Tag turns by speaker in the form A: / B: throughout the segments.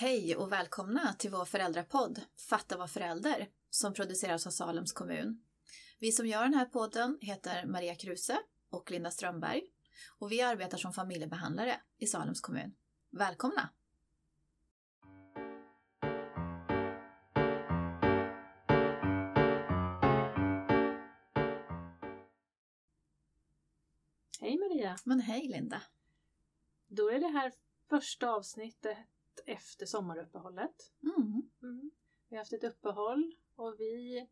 A: Hej och välkomna till vår föräldrapodd Fatta var förälder som produceras av Salems kommun. Vi som gör den här podden heter Maria Kruse och Linda Strömberg och vi arbetar som familjebehandlare i Salems kommun. Välkomna!
B: Hej Maria!
A: Men hej Linda!
B: Då är det här första avsnittet efter sommaruppehållet.
A: Mm.
B: Mm. Vi har haft ett uppehåll och vi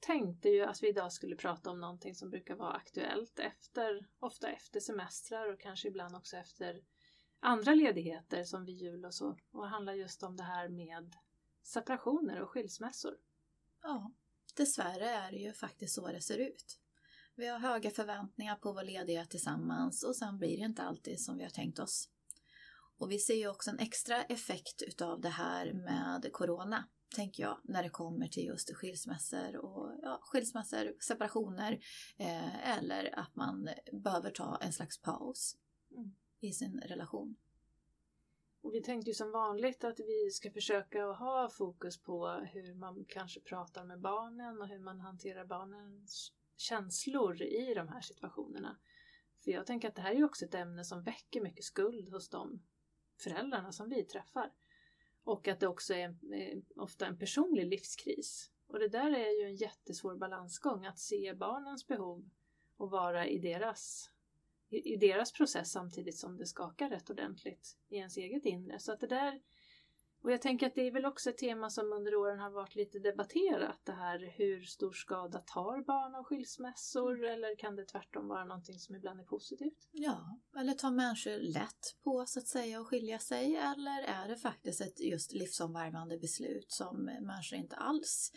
B: tänkte ju att vi idag skulle prata om någonting som brukar vara aktuellt efter, ofta efter semestrar och kanske ibland också efter andra ledigheter som vid jul och så. Och handlar just om det här med separationer och skilsmässor.
A: Ja, dessvärre är det ju faktiskt så det ser ut. Vi har höga förväntningar på vår ledighet tillsammans och sen blir det inte alltid som vi har tänkt oss. Och vi ser ju också en extra effekt utav det här med Corona, tänker jag, när det kommer till just skilsmässor och ja, skilsmässor, separationer eh, eller att man behöver ta en slags paus
B: Mm.
A: i sin relation.
B: Och vi tänkte ju som vanligt att vi ska försöka ha fokus på hur man kanske pratar med barnen och hur man hanterar barnens känslor i de här situationerna. För jag tänker att det här är ju också ett ämne som väcker mycket skuld hos de föräldrarna som vi träffar. Och att det också är eh, ofta en personlig livskris. Och det där är ju en jättesvår balansgång, att se barnens behov och vara i deras, i, i deras process samtidigt som det skakar rätt ordentligt i ens eget inre. Så att det där och jag tänker att det är väl också ett tema som under åren har varit lite debatterat. Det här hur stor skada tar barn av skilsmässor eller kan det tvärtom vara någonting som ibland är positivt?
A: Ja, eller tar människor lätt på så att säga att skilja sig eller är det faktiskt ett just livsomvärvande beslut som människor inte alls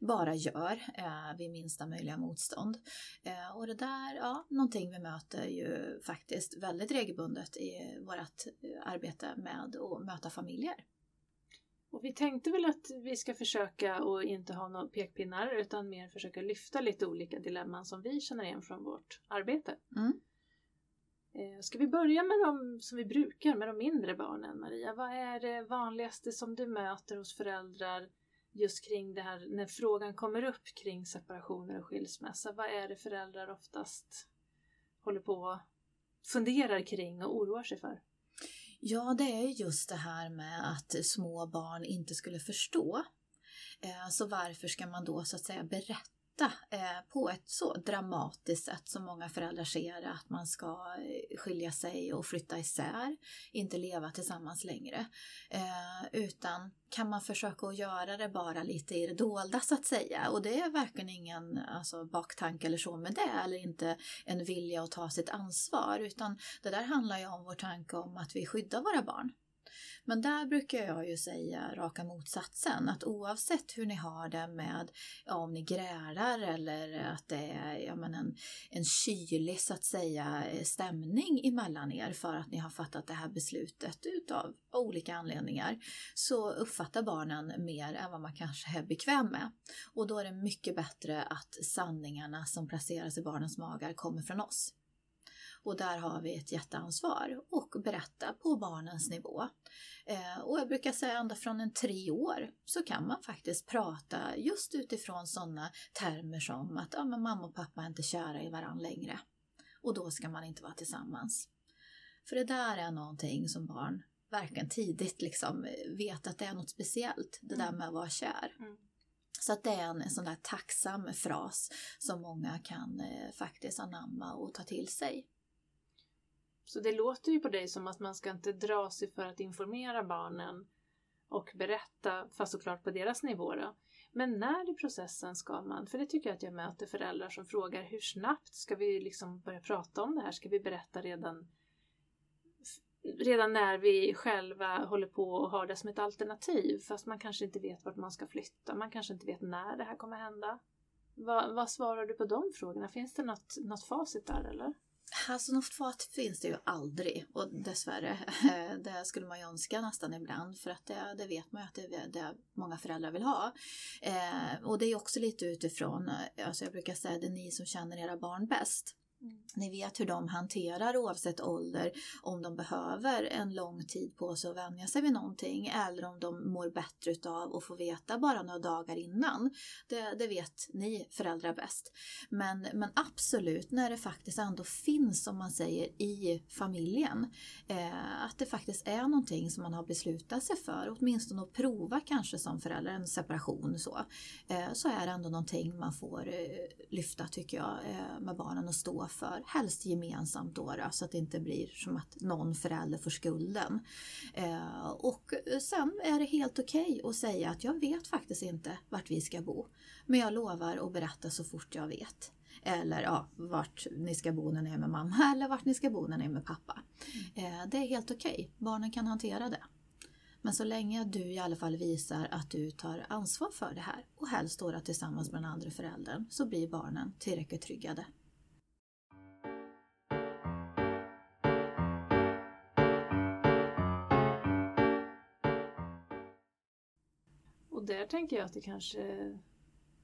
A: bara gör eh, vid minsta möjliga motstånd. Eh, och det där, ja, någonting vi möter ju faktiskt väldigt regelbundet i vårt arbete med att möta familjer.
B: Och vi tänkte väl att vi ska försöka att inte ha några pekpinnar utan mer försöka lyfta lite olika dilemman som vi känner igen från vårt arbete.
A: Mm.
B: Eh, Ska vi börja med de som vi brukar, med de mindre barnen Maria? Vad är det vanligaste som du möter hos föräldrar just kring det här, när frågan kommer upp kring separationer och skilsmässa? Vad är det föräldrar oftast håller på och funderar kring och oroar sig för?
A: Ja, det är just det här med att små barn inte skulle förstå. Eh, så varför ska man då så att säga berätta eh, på ett så dramatiskt sätt som många föräldrar ser det, att man ska eh, skilja sig och flytta isär, inte leva tillsammans längre. Eh, utan kan man försöka att göra det bara lite i det dolda så att säga. Och det är verkligen ingen alltså, baktanke eller så med det, eller inte en vilja att ta sitt ansvar, utan det där handlar ju om vår tanke om att vi skyddar våra barn. Men där brukar jag ju säga raka motsatsen, att oavsett hur ni har det med ja, om ni grälar eller att det är ja, men en, en kylig så att säga stämning emellan er för att ni har fattat det här beslutet utav olika anledningar så uppfattar barnen mer än vad man kanske är bekväm med. Och då är det mycket bättre att sanningarna som placeras i barnens magar kommer från oss. Och där har vi ett jätteansvar och berätta på barnens nivå. Eh, och jag brukar säga ända från en tre år så kan man faktiskt prata just utifrån sådana termer som att ja, men mamma och pappa är inte kära i varandra längre. Och då ska man inte vara tillsammans. För det där är någonting som barn verkligen tidigt liksom vet att det är något speciellt, det där med att vara kär.
B: Mm.
A: Så att det är en, en sån där tacksam fras som många kan eh, faktiskt anamma och ta till sig.
B: Så det låter ju på dig som att man ska inte dra sig för att informera barnen och berätta, fast såklart på deras nivå då. Men när i processen ska man, för det tycker jag att jag möter föräldrar som frågar hur snabbt ska vi liksom börja prata om det här? Ska vi berätta redan, redan när vi själva håller på och har det som ett alternativ? Fast man kanske inte vet vart man ska flytta, man kanske inte vet när det här kommer hända. Vad, vad svarar du på de frågorna? Finns det något, något facit där eller?
A: Alltså något fat finns det ju aldrig och dessvärre, eh, det skulle man ju önska nästan ibland för att det, det vet man ju att det är det många föräldrar vill ha. Eh, och det är också lite utifrån, eh, alltså jag brukar säga det är ni som känner era barn bäst.
B: Mm.
A: Ni vet hur de hanterar oavsett ålder, om de behöver en lång tid på sig att vänja sig vid någonting eller om de mår bättre utav att få veta bara några dagar innan. Det, det vet ni föräldrar bäst. Men, men absolut, när det faktiskt ändå finns, som man säger, i familjen, eh, att det faktiskt är någonting som man har beslutat sig för, åtminstone att prova kanske som förälder, en separation så, eh, så är det ändå någonting man får eh, lyfta tycker jag eh, med barnen och stå för helst gemensamt då, då så att det inte blir som att någon förälder får skulden. Eh, och sen är det helt okej okay att säga att jag vet faktiskt inte vart vi ska bo. Men jag lovar att berätta så fort jag vet. Eller ja, vart ni ska bo när ni är med mamma eller vart ni ska bo när ni är med pappa. Eh, det är helt okej, okay. barnen kan hantera det. Men så länge du i alla fall visar att du tar ansvar för det här och helst står tillsammans med den andra föräldern så blir barnen tillräckligt tryggade.
B: Där tänker jag att det kanske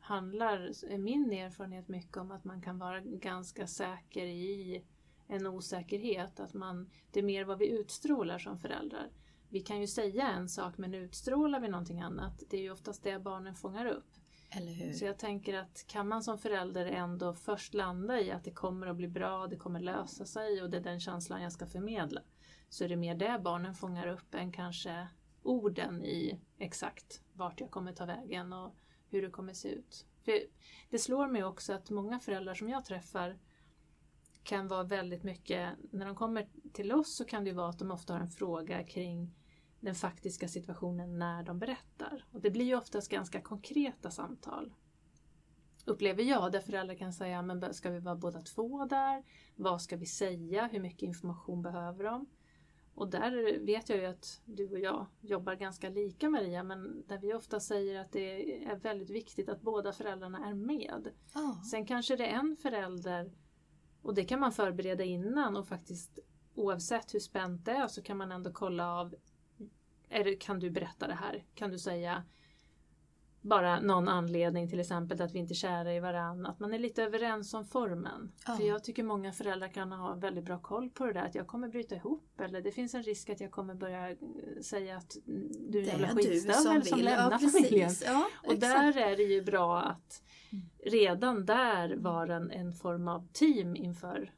B: handlar, min erfarenhet mycket om att man kan vara ganska säker i en osäkerhet. Att man, det är mer vad vi utstrålar som föräldrar. Vi kan ju säga en sak men utstrålar vi någonting annat, det är ju oftast det barnen fångar upp. Så jag tänker att kan man som förälder ändå först landa i att det kommer att bli bra, det kommer lösa sig och det är den känslan jag ska förmedla. Så är det mer det barnen fångar upp än kanske orden i exakt vart jag kommer ta vägen och hur det kommer se ut. För det slår mig också att många föräldrar som jag träffar kan vara väldigt mycket, när de kommer till oss så kan det vara att de ofta har en fråga kring den faktiska situationen när de berättar. Och det blir ju oftast ganska konkreta samtal. Upplever jag, där föräldrar kan säga, men ska vi vara båda två där? Vad ska vi säga? Hur mycket information behöver de? Och där vet jag ju att du och jag jobbar ganska lika Maria, men där vi ofta säger att det är väldigt viktigt att båda föräldrarna är med. Oh. Sen kanske det är en förälder, och det kan man förbereda innan och faktiskt oavsett hur spänt det är så kan man ändå kolla av, det, kan du berätta det här? Kan du säga bara någon anledning till exempel att vi inte är kära i varandra, att man är lite överens om formen. Ja. För jag tycker många föräldrar kan ha väldigt bra koll på det där att jag kommer bryta ihop eller det finns en risk att jag kommer börja eh, säga att du är en jävla skitstövel som, som lämnar ja, familjen. Ja, och där är det ju bra att mm. redan där vara en, en form av team inför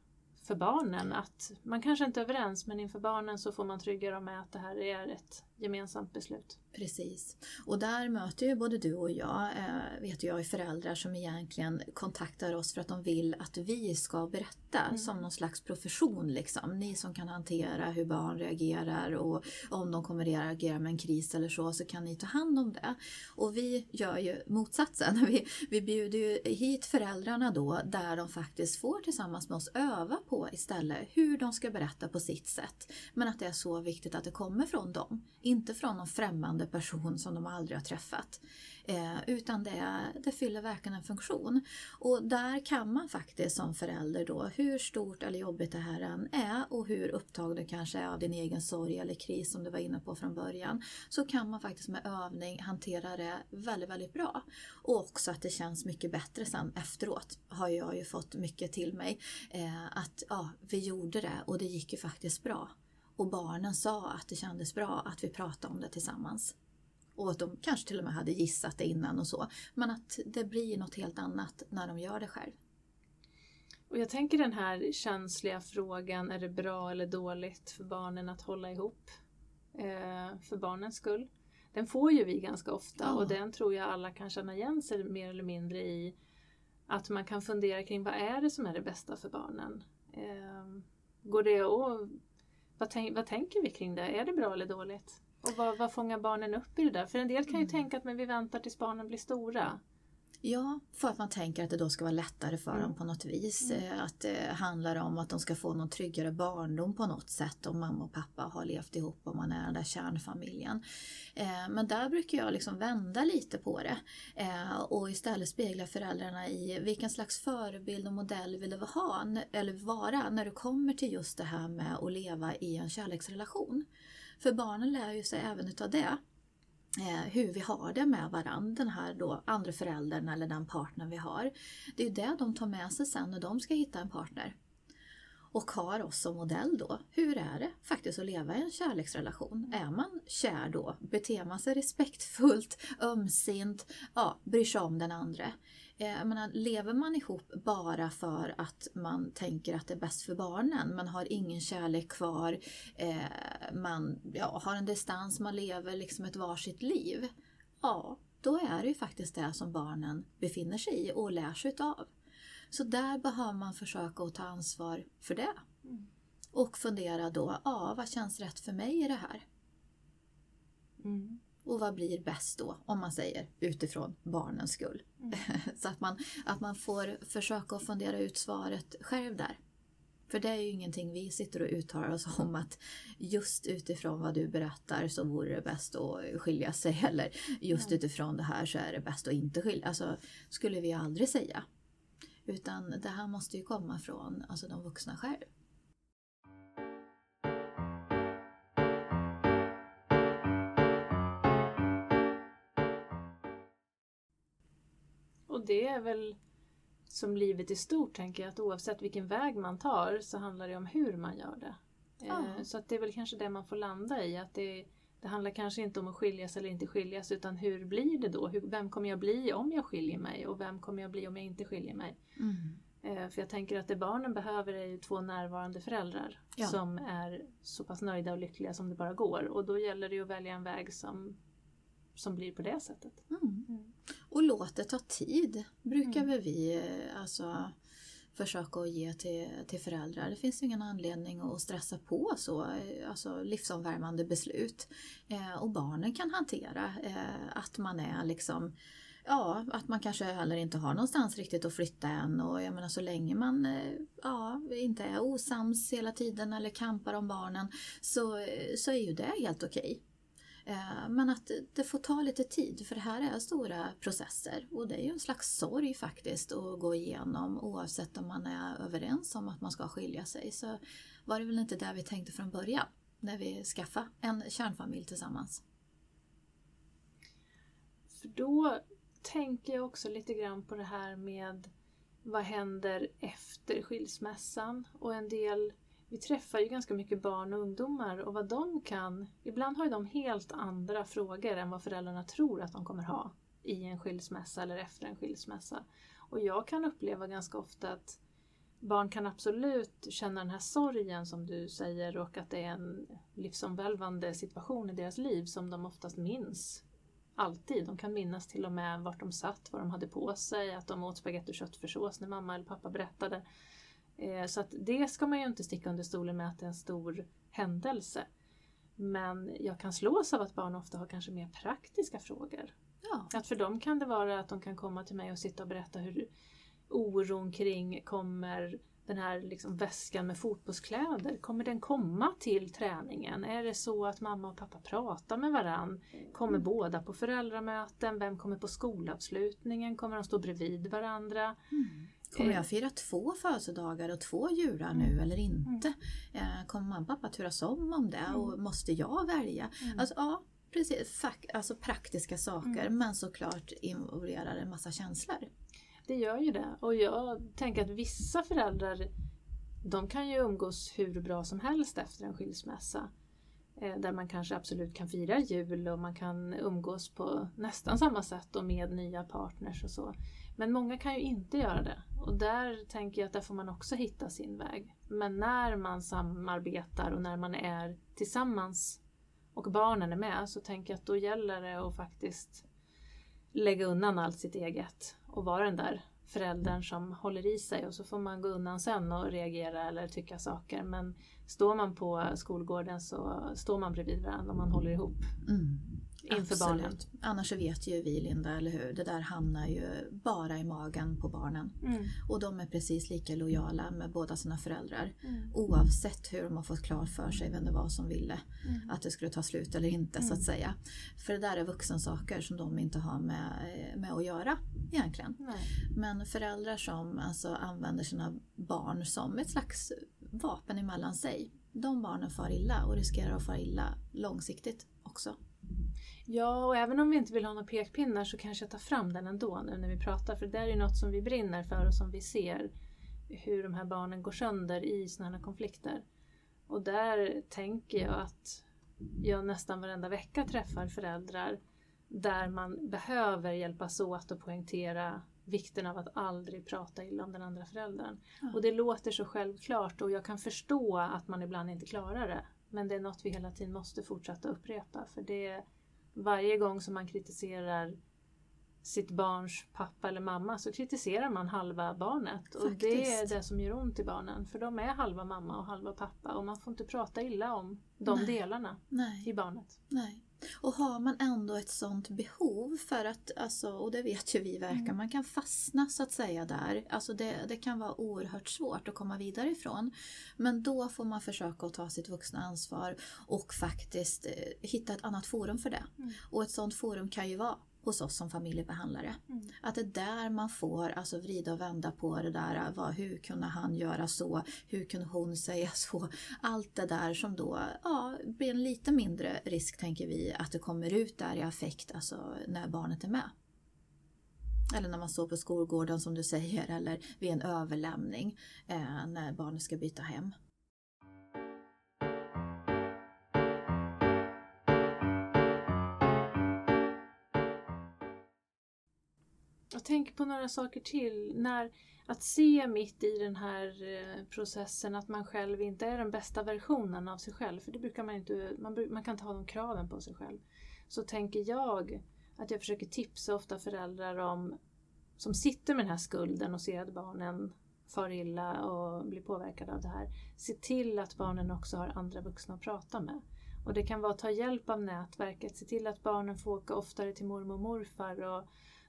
B: för barnen att man kanske inte är överens men inför barnen så får man trygga dem med att det här är ett gemensamt beslut.
A: Precis. Och där möter ju både du och jag, eh, vet jag, föräldrar som egentligen kontaktar oss för att de vill att vi ska berätta mm. som någon slags profession. Liksom. Ni som kan hantera hur barn reagerar och om de kommer att reagera med en kris eller så, så kan ni ta hand om det. Och vi gör ju motsatsen. Vi, vi bjuder ju hit föräldrarna då där de faktiskt får tillsammans med oss öva på istället hur de ska berätta på sitt sätt. Men att det är så viktigt att det kommer från dem inte från någon främmande person som de aldrig har träffat. Eh, utan det, det fyller verkligen en funktion. Och där kan man faktiskt som förälder då, hur stort eller jobbigt det här än är och hur upptagen kanske är av din egen sorg eller kris som du var inne på från början, så kan man faktiskt med övning hantera det väldigt, väldigt bra. Och också att det känns mycket bättre sen efteråt har jag ju fått mycket till mig. Eh, att ja, vi gjorde det och det gick ju faktiskt bra. Och barnen sa att det kändes bra att vi pratade om det tillsammans. Och att de kanske till och med hade gissat det innan och så. Men att det blir något helt annat när de gör det själv.
B: Och jag tänker den här känsliga frågan, är det bra eller dåligt för barnen att hålla ihop? Eh, för barnens skull. Den får ju vi ganska ofta ja. och den tror jag alla kan känna igen sig mer eller mindre i. Att man kan fundera kring vad är det som är det bästa för barnen? Eh, går det att vad, tänk, vad tänker vi kring det? Är det bra eller dåligt? Och vad, vad fångar barnen upp i det där? För en del kan ju mm. tänka att men vi väntar tills barnen blir stora.
A: Ja, för att man tänker att det då ska vara lättare för mm. dem på något vis. Mm. Eh, att det handlar om att de ska få någon tryggare barndom på något sätt om mamma och pappa har levt ihop och man är den där kärnfamiljen. Eh, men där brukar jag liksom vända lite på det eh, och istället spegla föräldrarna i vilken slags förebild och modell vill du ha eller vara när du kommer till just det här med att leva i en kärleksrelation. För barnen lär ju sig även utav det Eh, hur vi har det med varandra, den här då andra föräldern eller den partner vi har. Det är ju det de tar med sig sen när de ska hitta en partner. och har oss som modell då. Hur är det faktiskt att leva i en kärleksrelation? Är man kär då? Beter man sig respektfullt, ömsint, ja, bryr sig om den andra? Eh, menar, lever man ihop bara för att man tänker att det är bäst för barnen, man har ingen kärlek kvar, eh, man ja, har en distans, man lever liksom ett varsitt liv. Ja, då är det ju faktiskt det som barnen befinner sig i och lär sig utav. Så där behöver man försöka att ta ansvar för det. Mm. Och fundera då, ja vad känns rätt för mig i det här? Mm. Och vad blir bäst då, om man säger utifrån barnens skull? Mm. Så att man, att man får försöka att fundera ut svaret själv där. För det är ju ingenting vi sitter och uttalar oss om att just utifrån vad du berättar så vore det bäst att skilja sig eller just mm. utifrån det här så är det bäst att inte skilja Alltså skulle vi aldrig säga. Utan det här måste ju komma från alltså, de vuxna själv.
B: Och det är väl som livet i stort tänker jag att oavsett vilken väg man tar så handlar det om hur man gör det. Ja. Eh, så att det är väl kanske det man får landa i. att det, det handlar kanske inte om att skiljas eller inte skiljas utan hur blir det då? Hur, vem kommer jag bli om jag skiljer mig och vem kommer jag bli om jag inte skiljer mig? Mm. Eh, för jag tänker att det barnen behöver är ju två närvarande föräldrar ja. som är så pass nöjda och lyckliga som det bara går och då gäller det att välja en väg som, som blir på det sättet.
A: Mm. Och låt det ta tid, brukar mm. väl vi eh, alltså, försöka att ge till, till föräldrar. Det finns ingen anledning att stressa på så eh, alltså livsomvärmande beslut. Eh, och barnen kan hantera eh, att man är liksom Ja, att man kanske heller inte har någonstans riktigt att flytta än och jag menar så länge man eh, ja, inte är osams hela tiden eller kampar om barnen så, så är ju det helt okej. Eh, men att det får ta lite tid för det här är stora processer och det är ju en slags sorg faktiskt att gå igenom oavsett om man är överens om att man ska skilja sig. Så var det väl inte det vi tänkte från början när vi skaffade en kärnfamilj tillsammans.
B: För då tänker jag också lite grann på det här med vad händer efter skilsmässan och en del vi träffar ju ganska mycket barn och ungdomar och vad de kan. Ibland har de helt andra frågor än vad föräldrarna tror att de kommer ha i en skilsmässa eller efter en skilsmässa. Och jag kan uppleva ganska ofta att barn kan absolut känna den här sorgen som du säger och att det är en livsomvälvande situation i deras liv som de oftast minns. Alltid. De kan minnas till och med vart de satt, vad de hade på sig, att de åt spagetti och köttfärssås när mamma eller pappa berättade. Eh, så att det ska man ju inte sticka under stolen med att det är en stor händelse. Men jag kan slås av att barn ofta har kanske mer praktiska frågor. Ja. Att för dem kan det vara att de kan komma till mig och sitta och berätta hur oron kring kommer den här liksom väskan med fotbollskläder, kommer den komma till träningen? Är det så att mamma och pappa pratar med varann? Kommer mm. båda på föräldramöten? Vem kommer på skolavslutningen? Kommer de stå bredvid varandra? Mm.
A: Kommer jag fira två födelsedagar och två jular nu mm. eller inte? Mm. Kommer mamma och pappa turas om om det och mm. måste jag välja? Mm. Alltså, ja, precis. Alltså praktiska saker mm. men såklart involverar en massa känslor.
B: Det gör ju det och jag tänker att vissa föräldrar de kan ju umgås hur bra som helst efter en skilsmässa. Eh, där man kanske absolut kan fira jul och man kan umgås på nästan samma sätt och med nya partners och så. Men många kan ju inte göra det och där tänker jag att där får man också hitta sin väg. Men när man samarbetar och när man är tillsammans och barnen är med så tänker jag att då gäller det att faktiskt lägga undan allt sitt eget och vara den där föräldern som håller i sig och så får man gå undan sen och reagera eller tycka saker. Men står man på skolgården så står man bredvid varandra och man håller ihop. Mm inför Absolut. barnen.
A: Annars så vet ju vi Linda, eller hur? Det där hamnar ju bara i magen på barnen. Mm. Och de är precis lika lojala med båda sina föräldrar. Mm. Oavsett hur de har fått klart för sig vem det var som ville mm. att det skulle ta slut eller inte så att mm. säga. För det där är vuxensaker som de inte har med, med att göra egentligen. Nej. Men föräldrar som alltså använder sina barn som ett slags vapen emellan sig. De barnen far illa och riskerar att fara illa långsiktigt också.
B: Ja, och även om vi inte vill ha några pekpinnar så kanske jag tar fram den ändå nu när vi pratar för det är ju något som vi brinner för och som vi ser hur de här barnen går sönder i sådana här konflikter. Och där tänker jag att jag nästan varenda vecka träffar föräldrar där man behöver hjälpas åt och poängtera vikten av att aldrig prata illa om den andra föräldern.
A: Ja.
B: Och det låter så självklart och jag kan förstå att man ibland inte klarar det. Men det är något vi hela tiden måste fortsätta upprepa för det varje gång som man kritiserar sitt barns pappa eller mamma så kritiserar man halva barnet. Och det är
A: Faktiskt.
B: det som gör ont i barnen. För de är halva mamma och halva pappa och man får inte prata illa om de
A: Nej.
B: delarna
A: Nej.
B: i barnet.
A: Nej. Och har man ändå ett sånt behov för att, alltså, och det vet ju vi verkar,
B: Mm.
A: man kan fastna så att säga där. Alltså det, det kan vara oerhört svårt att komma vidare ifrån. Men då får man försöka att ta sitt vuxna ansvar och faktiskt eh, hitta ett annat forum för det.
B: Mm.
A: Och ett sånt forum kan ju vara hos oss som familjebehandlare.
B: Mm.
A: Att det är där man får alltså vrida och vända på det där. Vad, hur kunde han göra så? Hur kunde hon säga så? Allt det där som då ja, blir en lite mindre risk tänker vi att det kommer ut där i affekt alltså när barnet är med. Eller när man står på skolgården som du säger eller vid en överlämning eh, när barnet ska byta hem.
B: Jag tänker på några saker till. När, att se mitt i den här eh, processen att man själv inte är den bästa versionen av sig själv. För det brukar man inte, man, man kan inte ha de kraven på sig själv. Så tänker jag att jag försöker tipsa ofta föräldrar om som sitter med den här skulden och ser att barnen far illa och blir påverkade av det här. Se till att barnen också har andra vuxna att prata med. Och det kan vara att ta hjälp av nätverket, se till att barnen får åka oftare till mormor och morfar och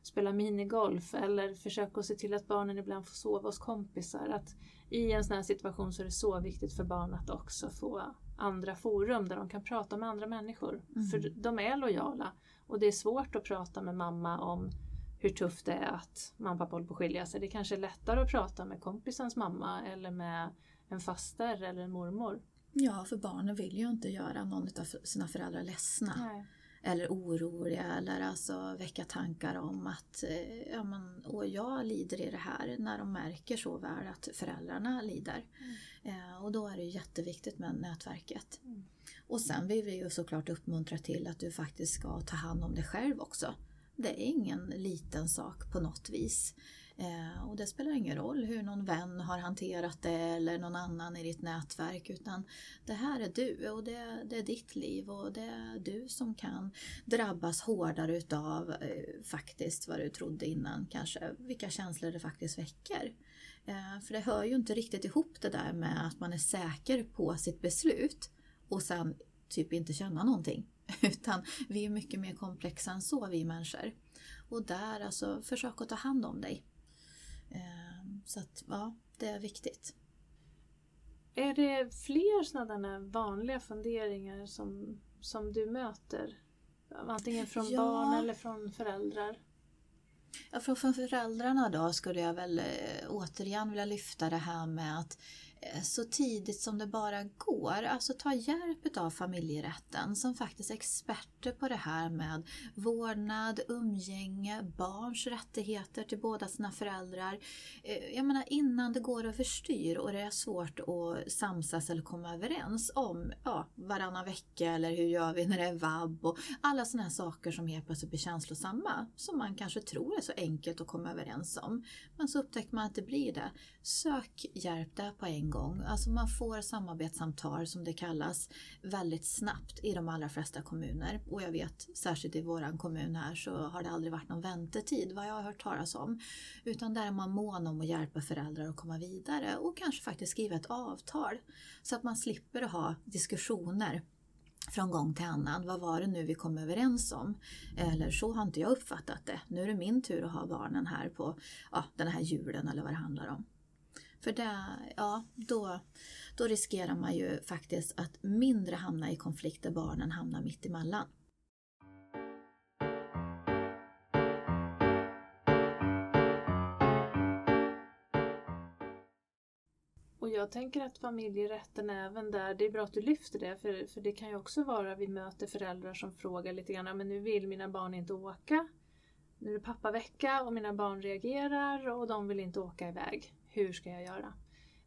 B: spela minigolf eller försöka se till att barnen ibland får sova hos kompisar. Att I en sån här situation så är det så viktigt för barn att också få andra forum där de kan prata med andra människor.
A: Mm.
B: För de är lojala och det är svårt att prata med mamma om hur tufft det är att mamma och pappa håller på att skilja sig. Det kanske är lättare att prata med kompisens mamma eller med en faster eller en mormor.
A: Ja, för barnen vill ju inte göra någon av sina föräldrar ledsna.
B: Nej.
A: Eller oroliga eller alltså väcka tankar om att eh, ja, men, och jag lider i det här när de märker så väl att föräldrarna lider. Eh, och då är det jätteviktigt med nätverket.
B: Mm.
A: Och sen vill vi ju såklart uppmuntra till att du faktiskt ska ta hand om dig själv också. Det är ingen liten sak på något vis. Eh, och det spelar ingen roll hur någon vän har hanterat det eller någon annan i ditt nätverk utan det här är du och det, det är ditt liv och det är du som kan drabbas hårdare utav eh, faktiskt vad du trodde innan kanske, vilka känslor det faktiskt väcker. Eh, för det hör ju inte riktigt ihop det där med att man är säker på sitt beslut och sen typ inte känna någonting. Utan vi är mycket mer komplexa än så vi människor. Och där alltså, försök att ta hand om dig. Eh, Så att ja, det är viktigt.
B: Är det fler sådana vanliga funderingar som, som du möter? Antingen från
A: Ja.
B: barn eller från föräldrar?
A: Ja, från föräldrarna då skulle jag väl eh, återigen vilja lyfta det här med att eh, så tidigt som det bara går, alltså ta hjälp av familjerätten som faktiskt är experter på det här med vårdnad, umgänge, barns rättigheter till båda sina föräldrar. Eh, jag menar innan det går överstyr och det är svårt att samsas eller komma överens om ja, varannan vecka eller hur gör vi när det är vab och alla sådana här saker som helt plötsligt blir känslosamma som man kanske tror är så enkelt att komma överens om. Men så upptäcker man att det blir det. Sök hjälp där på en gång. Alltså man får samarbetssamtal som det kallas väldigt snabbt i de allra flesta kommuner. Och jag vet, särskilt i våran kommun här så har det aldrig varit någon väntetid vad jag har hört talas om. Utan där är man mån om att hjälpa föräldrar att komma vidare och kanske faktiskt skriva ett avtal. Så att man slipper att ha diskussioner från gång till annan. Vad var det nu vi kom överens om? Eller så har inte jag uppfattat det. Nu är det min tur att ha barnen här på ja, den här julen eller vad det handlar om. För det, ja, då, då riskerar man ju faktiskt att mindre hamna i konflikt där barnen hamnar mitt emellan.
B: Och jag tänker att familjerätten även där, det är bra att du lyfter det för, för det kan ju också vara vi möter föräldrar som frågar lite grann, "Ja, men nu vill mina barn inte åka. Nu är det pappavecka och mina barn reagerar och de vill inte åka iväg. Hur ska jag göra?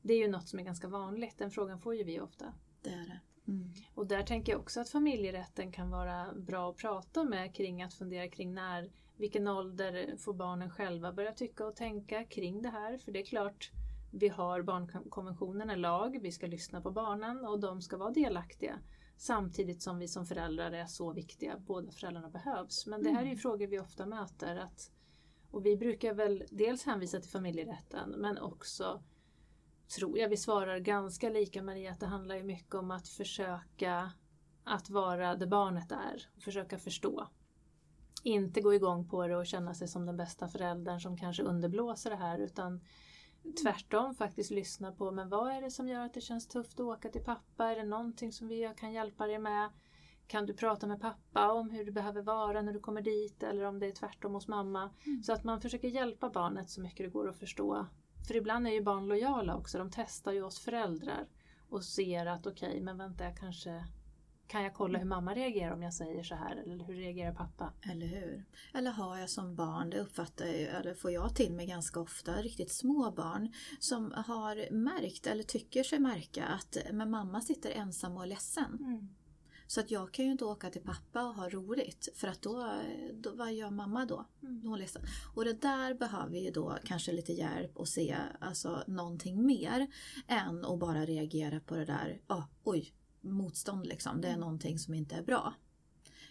B: Det är ju något som är ganska vanligt, den frågan får ju vi ofta.
A: Det är det. Mm.
B: Och där tänker jag också att familjerätten kan vara bra att prata med kring att fundera kring när, vilken ålder får barnen själva börja tycka och tänka kring det här? För det är klart, vi har barnkonventionen, en lag, vi ska lyssna på barnen och de ska vara delaktiga. Samtidigt som vi som föräldrar är så viktiga, båda föräldrarna behövs. Men det här är ju mm. frågor vi ofta möter. Att, och vi brukar väl dels hänvisa till familjerätten men också tror jag vi svarar ganska lika Maria, att det handlar ju mycket om att försöka att vara där barnet är och försöka förstå. Inte gå igång på det och känna sig som den bästa föräldern som kanske underblåser det här utan tvärtom faktiskt lyssna på men vad är det som gör att det känns tufft att åka till pappa? Är det någonting som vi kan hjälpa dig med? Kan du prata med pappa om hur det behöver vara när du kommer dit eller om det är tvärtom hos mamma? Mm. Så att man försöker hjälpa barnet så mycket det går att förstå för ibland är ju barn lojala också, de testar ju oss föräldrar och ser att okej, okay, men vänta, jag kanske kan jag kolla hur mamma reagerar om jag säger så här eller hur reagerar pappa?
A: Eller hur? Eller har jag som barn, det uppfattar jag, eller får jag till mig ganska ofta, riktigt små barn som har märkt eller tycker sig märka att men mamma sitter ensam och är ledsen. Mm. Så att jag kan ju inte åka till pappa och ha roligt för att då, då vad gör mamma då? Mm. Hon ledsen. Och det där behöver ju då kanske lite hjälp och se alltså, någonting mer än att bara reagera på det där, oh, oj, motstånd liksom, det är mm. någonting som inte är bra.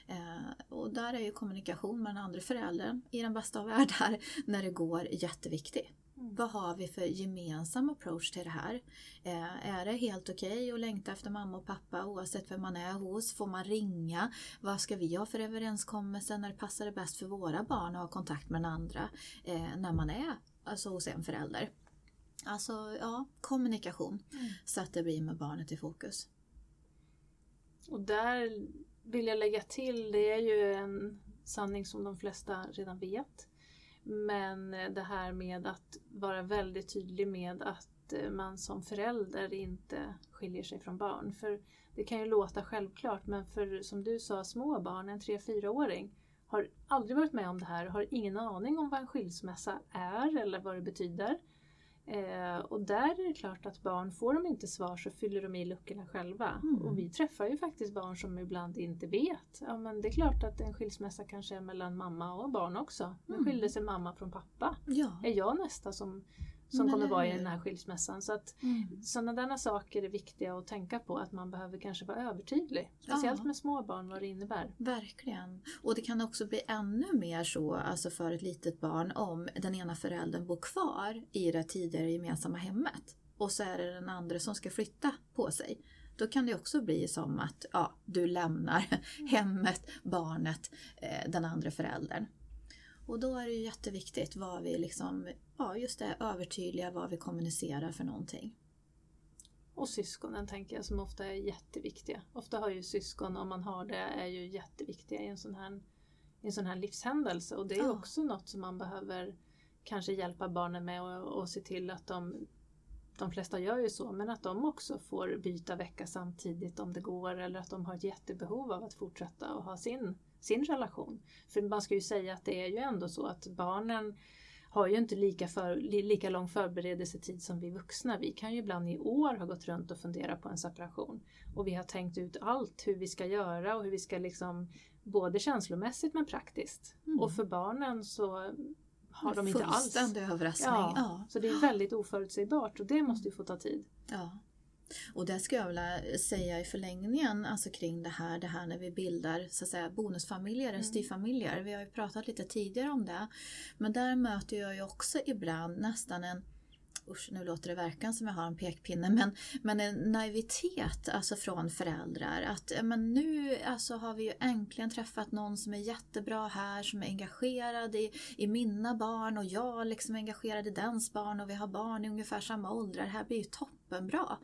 A: Eh, och där är ju kommunikation med den andra föräldern i den bästa av världar när det går jätteviktigt. Mm. Vad har vi för gemensam approach till det här? Eh, är det helt okej okay att längta efter mamma och pappa oavsett vem man är hos? Får man ringa? Vad ska vi ha för överenskommelse när det passar det bäst för våra barn att ha kontakt med den andra eh, när man är alltså, hos en förälder? Alltså ja, kommunikation mm. så att det blir med barnet i fokus.
B: Och där vill jag lägga till, det är ju en sanning som de flesta redan vet. Men det här med att vara väldigt tydlig med att eh, man som förälder inte skiljer sig från barn. För det kan ju låta självklart men för som du sa, små barn, en 3-4-åring har aldrig varit med om det här, har ingen aning om vad en skilsmässa är eller vad det betyder. Eh, och där är det klart att barn, får de inte svar så fyller de i luckorna själva. Mm. Och vi träffar ju faktiskt barn som ibland inte vet. Ja men det är klart att en skilsmässa kanske är mellan mamma och barn också. Nu mm. skilde sig mamma från pappa. Ja. Är jag nästa som som Men kommer vara i den här skilsmässan. Så att mm. sådana där saker är viktiga att tänka på att man behöver kanske vara övertydlig. Speciellt ja. med små barn vad det innebär.
A: Verkligen. Och det kan också bli ännu mer så alltså för ett litet barn om den ena föräldern bor kvar i det tidigare gemensamma hemmet och så är det den andra som ska flytta på sig. Då kan det också bli som att ja, du lämnar mm. hemmet, barnet, eh, den andra föräldern. Och då är det ju jätteviktigt vad vi liksom, ja just det, övertydliga vad vi kommunicerar för någonting.
B: Och syskonen tänker jag som ofta är jätteviktiga. Ofta har ju syskon, om man har det, är ju jätteviktiga i en sån här, en sån här livshändelse. Och det är ja. också något som man behöver kanske hjälpa barnen med och, och se till att de de flesta gör ju så, men att de också får byta vecka samtidigt om det går eller att de har ett jättebehov av att fortsätta och ha sin sin relation. För man ska ju säga att det är ju ändå så att barnen har ju inte lika, för, lika lång förberedelsetid som vi vuxna. Vi kan ju ibland i år ha gått runt och funderat på en separation. Och vi har tänkt ut allt hur vi ska göra och hur vi ska liksom både känslomässigt men praktiskt. Mm. Och för barnen så har de inte alls.
A: Fullständig överraskning.
B: Ja, ja, Så det är väldigt oförutsägbart och det måste ju få ta tid.
A: Ja. Och det skulle jag vilja säga i förlängningen alltså kring det här, det här när vi bildar så att säga, bonusfamiljer, mm. styvfamiljer. Vi har ju pratat lite tidigare om det. Men där möter jag ju också ibland nästan en usch nu låter det verkan som jag har en pekpinne, men, men en naivitet alltså från föräldrar. Att men nu alltså, har vi ju äntligen träffat någon som är jättebra här, som är engagerad i, i mina barn och jag liksom är engagerad i dens barn och vi har barn i ungefär samma åldrar. Det här blir ju toppenbra.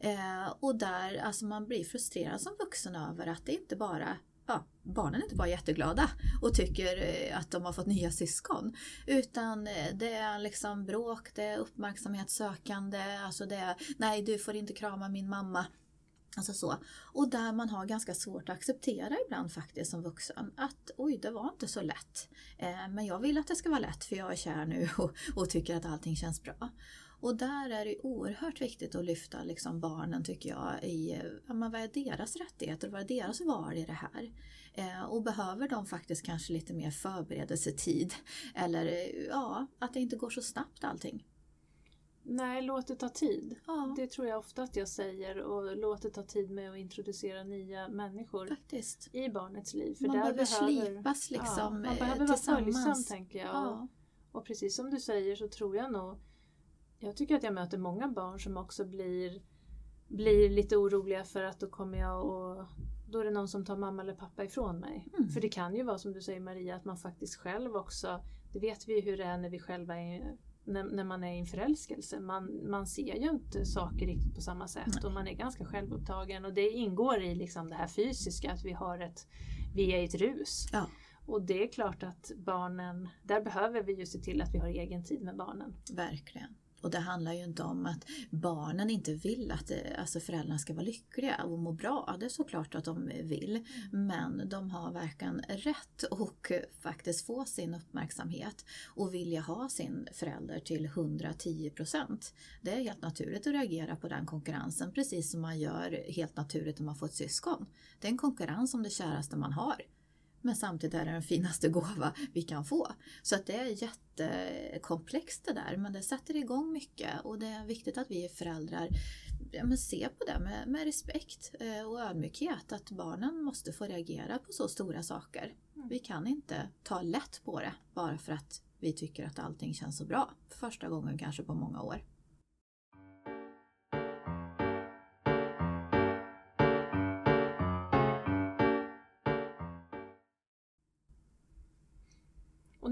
A: Eh, och där alltså man blir frustrerad som vuxen över att det inte bara ja, barnen är inte bara jätteglada och tycker eh, att de har fått nya syskon. Utan eh, det är liksom bråk, det är uppmärksamhetssökande, alltså det är nej du får inte krama min mamma. Alltså så. Och där man har ganska svårt att acceptera ibland faktiskt som vuxen att oj, det var inte så lätt. Eh, men jag vill att det ska vara lätt för jag är kär nu och, och tycker att allting känns bra. Och där är det oerhört viktigt att lyfta liksom barnen tycker jag i ja, vad är deras rättigheter, vad är deras val i det här? Eh, och behöver de faktiskt kanske lite mer förberedelsetid eller ja, att det inte går så snabbt allting.
B: Nej, låt det ta tid.
A: Ja.
B: Det tror jag ofta att jag säger och låt det ta tid med att introducera nya människor
A: Faktiskt.
B: i barnets liv.
A: För man där behöver slipas liksom ja, Man
B: eh, behöver vara följsam tänker jag. Ja. Och, och precis som du säger så tror jag nog jag tycker att jag möter många barn som också blir, blir lite oroliga för att då kommer jag och då är det någon som tar mamma eller pappa ifrån mig. Mm. För det kan ju vara som du säger Maria, att man faktiskt själv också, det vet vi ju hur det är när vi själva är när, när man är i en förälskelse. Man, man ser ju inte saker riktigt på samma sätt Nej. och man är ganska självupptagen och det ingår i liksom det här fysiska, att vi har ett, vi är i ett rus.
A: Ja.
B: Och det är klart att barnen, där behöver vi ju se till att vi har egen tid med barnen.
A: Verkligen. Och det handlar ju inte om att barnen inte vill att eh, alltså föräldrarna ska vara lyckliga och må bra. Det är såklart att de vill. Men de har verkligen rätt och faktiskt få sin uppmärksamhet och vilja ha sin förälder till 110 procent. Det är helt naturligt att reagera på den konkurrensen precis som man gör helt naturligt om man får ett syskon. Det är en konkurrens om det käraste man har. Men samtidigt är det den finaste gåva vi kan få. Så att det är jättekomplext det där men det sätter igång mycket och det är viktigt att vi föräldrar ja, ser på det med, med respekt eh, och ödmjukhet att barnen måste få reagera på så stora saker. Mm. Vi kan inte ta lätt på det bara för att vi tycker att allting känns så bra. För första gången kanske på många år.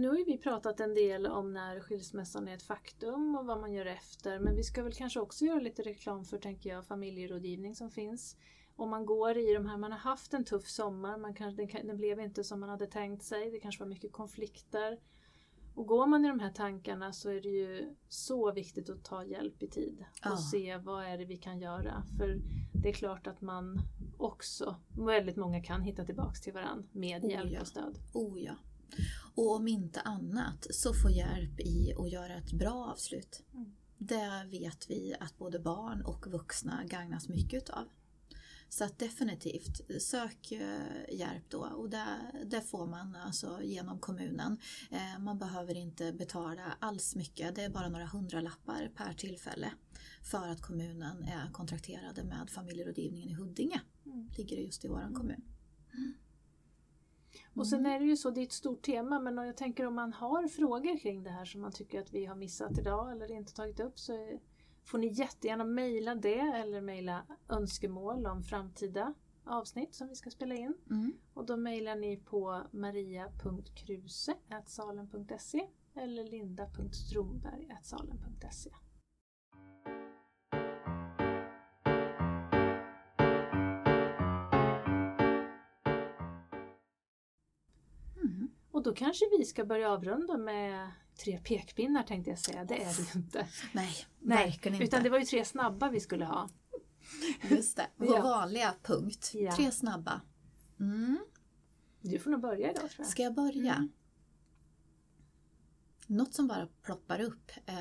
B: Nu har ju vi pratat en del om när skilsmässan är ett faktum och vad man gör efter. Men vi ska väl kanske också göra lite reklam för, tänker jag, familjerådgivning som finns. Om man går i de här, man har haft en tuff sommar, man kanske, den, den blev inte som man hade tänkt sig, det kanske var mycket konflikter. Och går man i de här tankarna så är det ju så viktigt att ta hjälp i tid och ja. se vad är det vi kan göra. För det är klart att man också, väldigt många kan hitta tillbaks till varandra med oh, hjälp
A: ja.
B: och stöd.
A: Oh ja. Och om inte annat så få hjälp i att göra ett bra avslut. Mm. Det vet vi att både barn och vuxna gagnas mycket av. Så att definitivt, sök eh, hjälp då och det, det får man alltså genom kommunen. Eh, man behöver inte betala alls mycket, det är bara några hundralappar per tillfälle för att kommunen är kontrakterade med familjerådgivningen i Huddinge. Mm. Ligger det just i våran mm. kommun. Mm.
B: Och sen mm. är det ju så, det är ett stort tema, men jag tänker om man har frågor kring det här som man tycker att vi har missat idag eller inte tagit upp så får ni jättegärna mejla det eller mejla önskemål om framtida avsnitt som vi ska spela in.
A: Mm.
B: Och då mejlar ni på maria.kruse.salen.se eller linda.stromberg.salen.se då kanske vi ska börja avrunda med tre pekpinnar tänkte jag säga. Det är det ju inte.
A: Nej, Nej verkligen inte.
B: Utan det var ju tre snabba vi skulle ha.
A: Just det, vår ja. vanliga punkt. Ja. Tre snabba. Mm.
B: Du får nog börja idag tror jag.
A: Ska jag börja? Mm. Något som bara ploppar upp eh,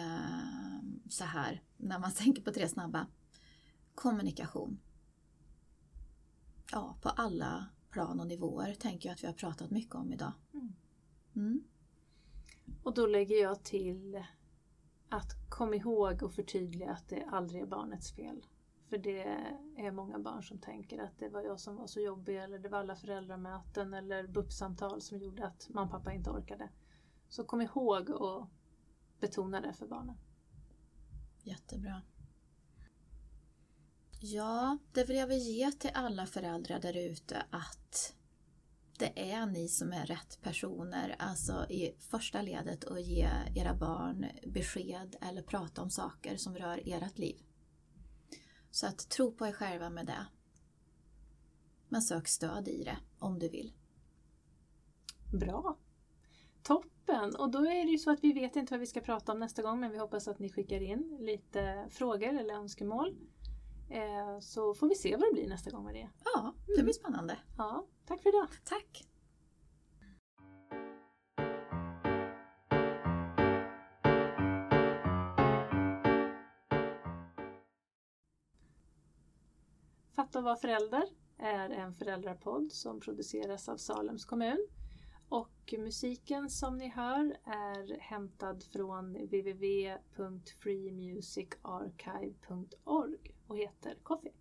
A: så här när man tänker på tre snabba. Kommunikation. Ja, på alla plan och nivåer tänker jag att vi har pratat mycket om idag.
B: Mm.
A: Mm.
B: Och då lägger jag till att kom ihåg och förtydliga att det aldrig är barnets fel. För det är många barn som tänker att det var jag som var så jobbig eller det var alla föräldramöten eller BUP-samtal som gjorde att mamma och pappa inte orkade. Så kom ihåg och betona det för barnen.
A: Jättebra. Ja, det vill jag väl ge till alla föräldrar där ute att det är ni som är rätt personer, alltså i första ledet att ge era barn besked eller prata om saker som rör ert liv. Så att tro på er själva med det. Men sök stöd i det om du vill.
B: Bra! Toppen! Och då är det ju så att vi vet inte vad vi ska prata om nästa gång men vi hoppas att ni skickar in lite frågor eller önskemål. Eh, så får vi se vad det blir nästa gång med det.
A: Ja, det blir spännande. Mm.
B: Ja, tack för idag.
A: Tack.
B: Fatta och vara förälder är en föräldrapodd som produceras av Salems kommun. Och musiken som ni hör är hämtad från www.freemusicarchive.org och heter Coffee.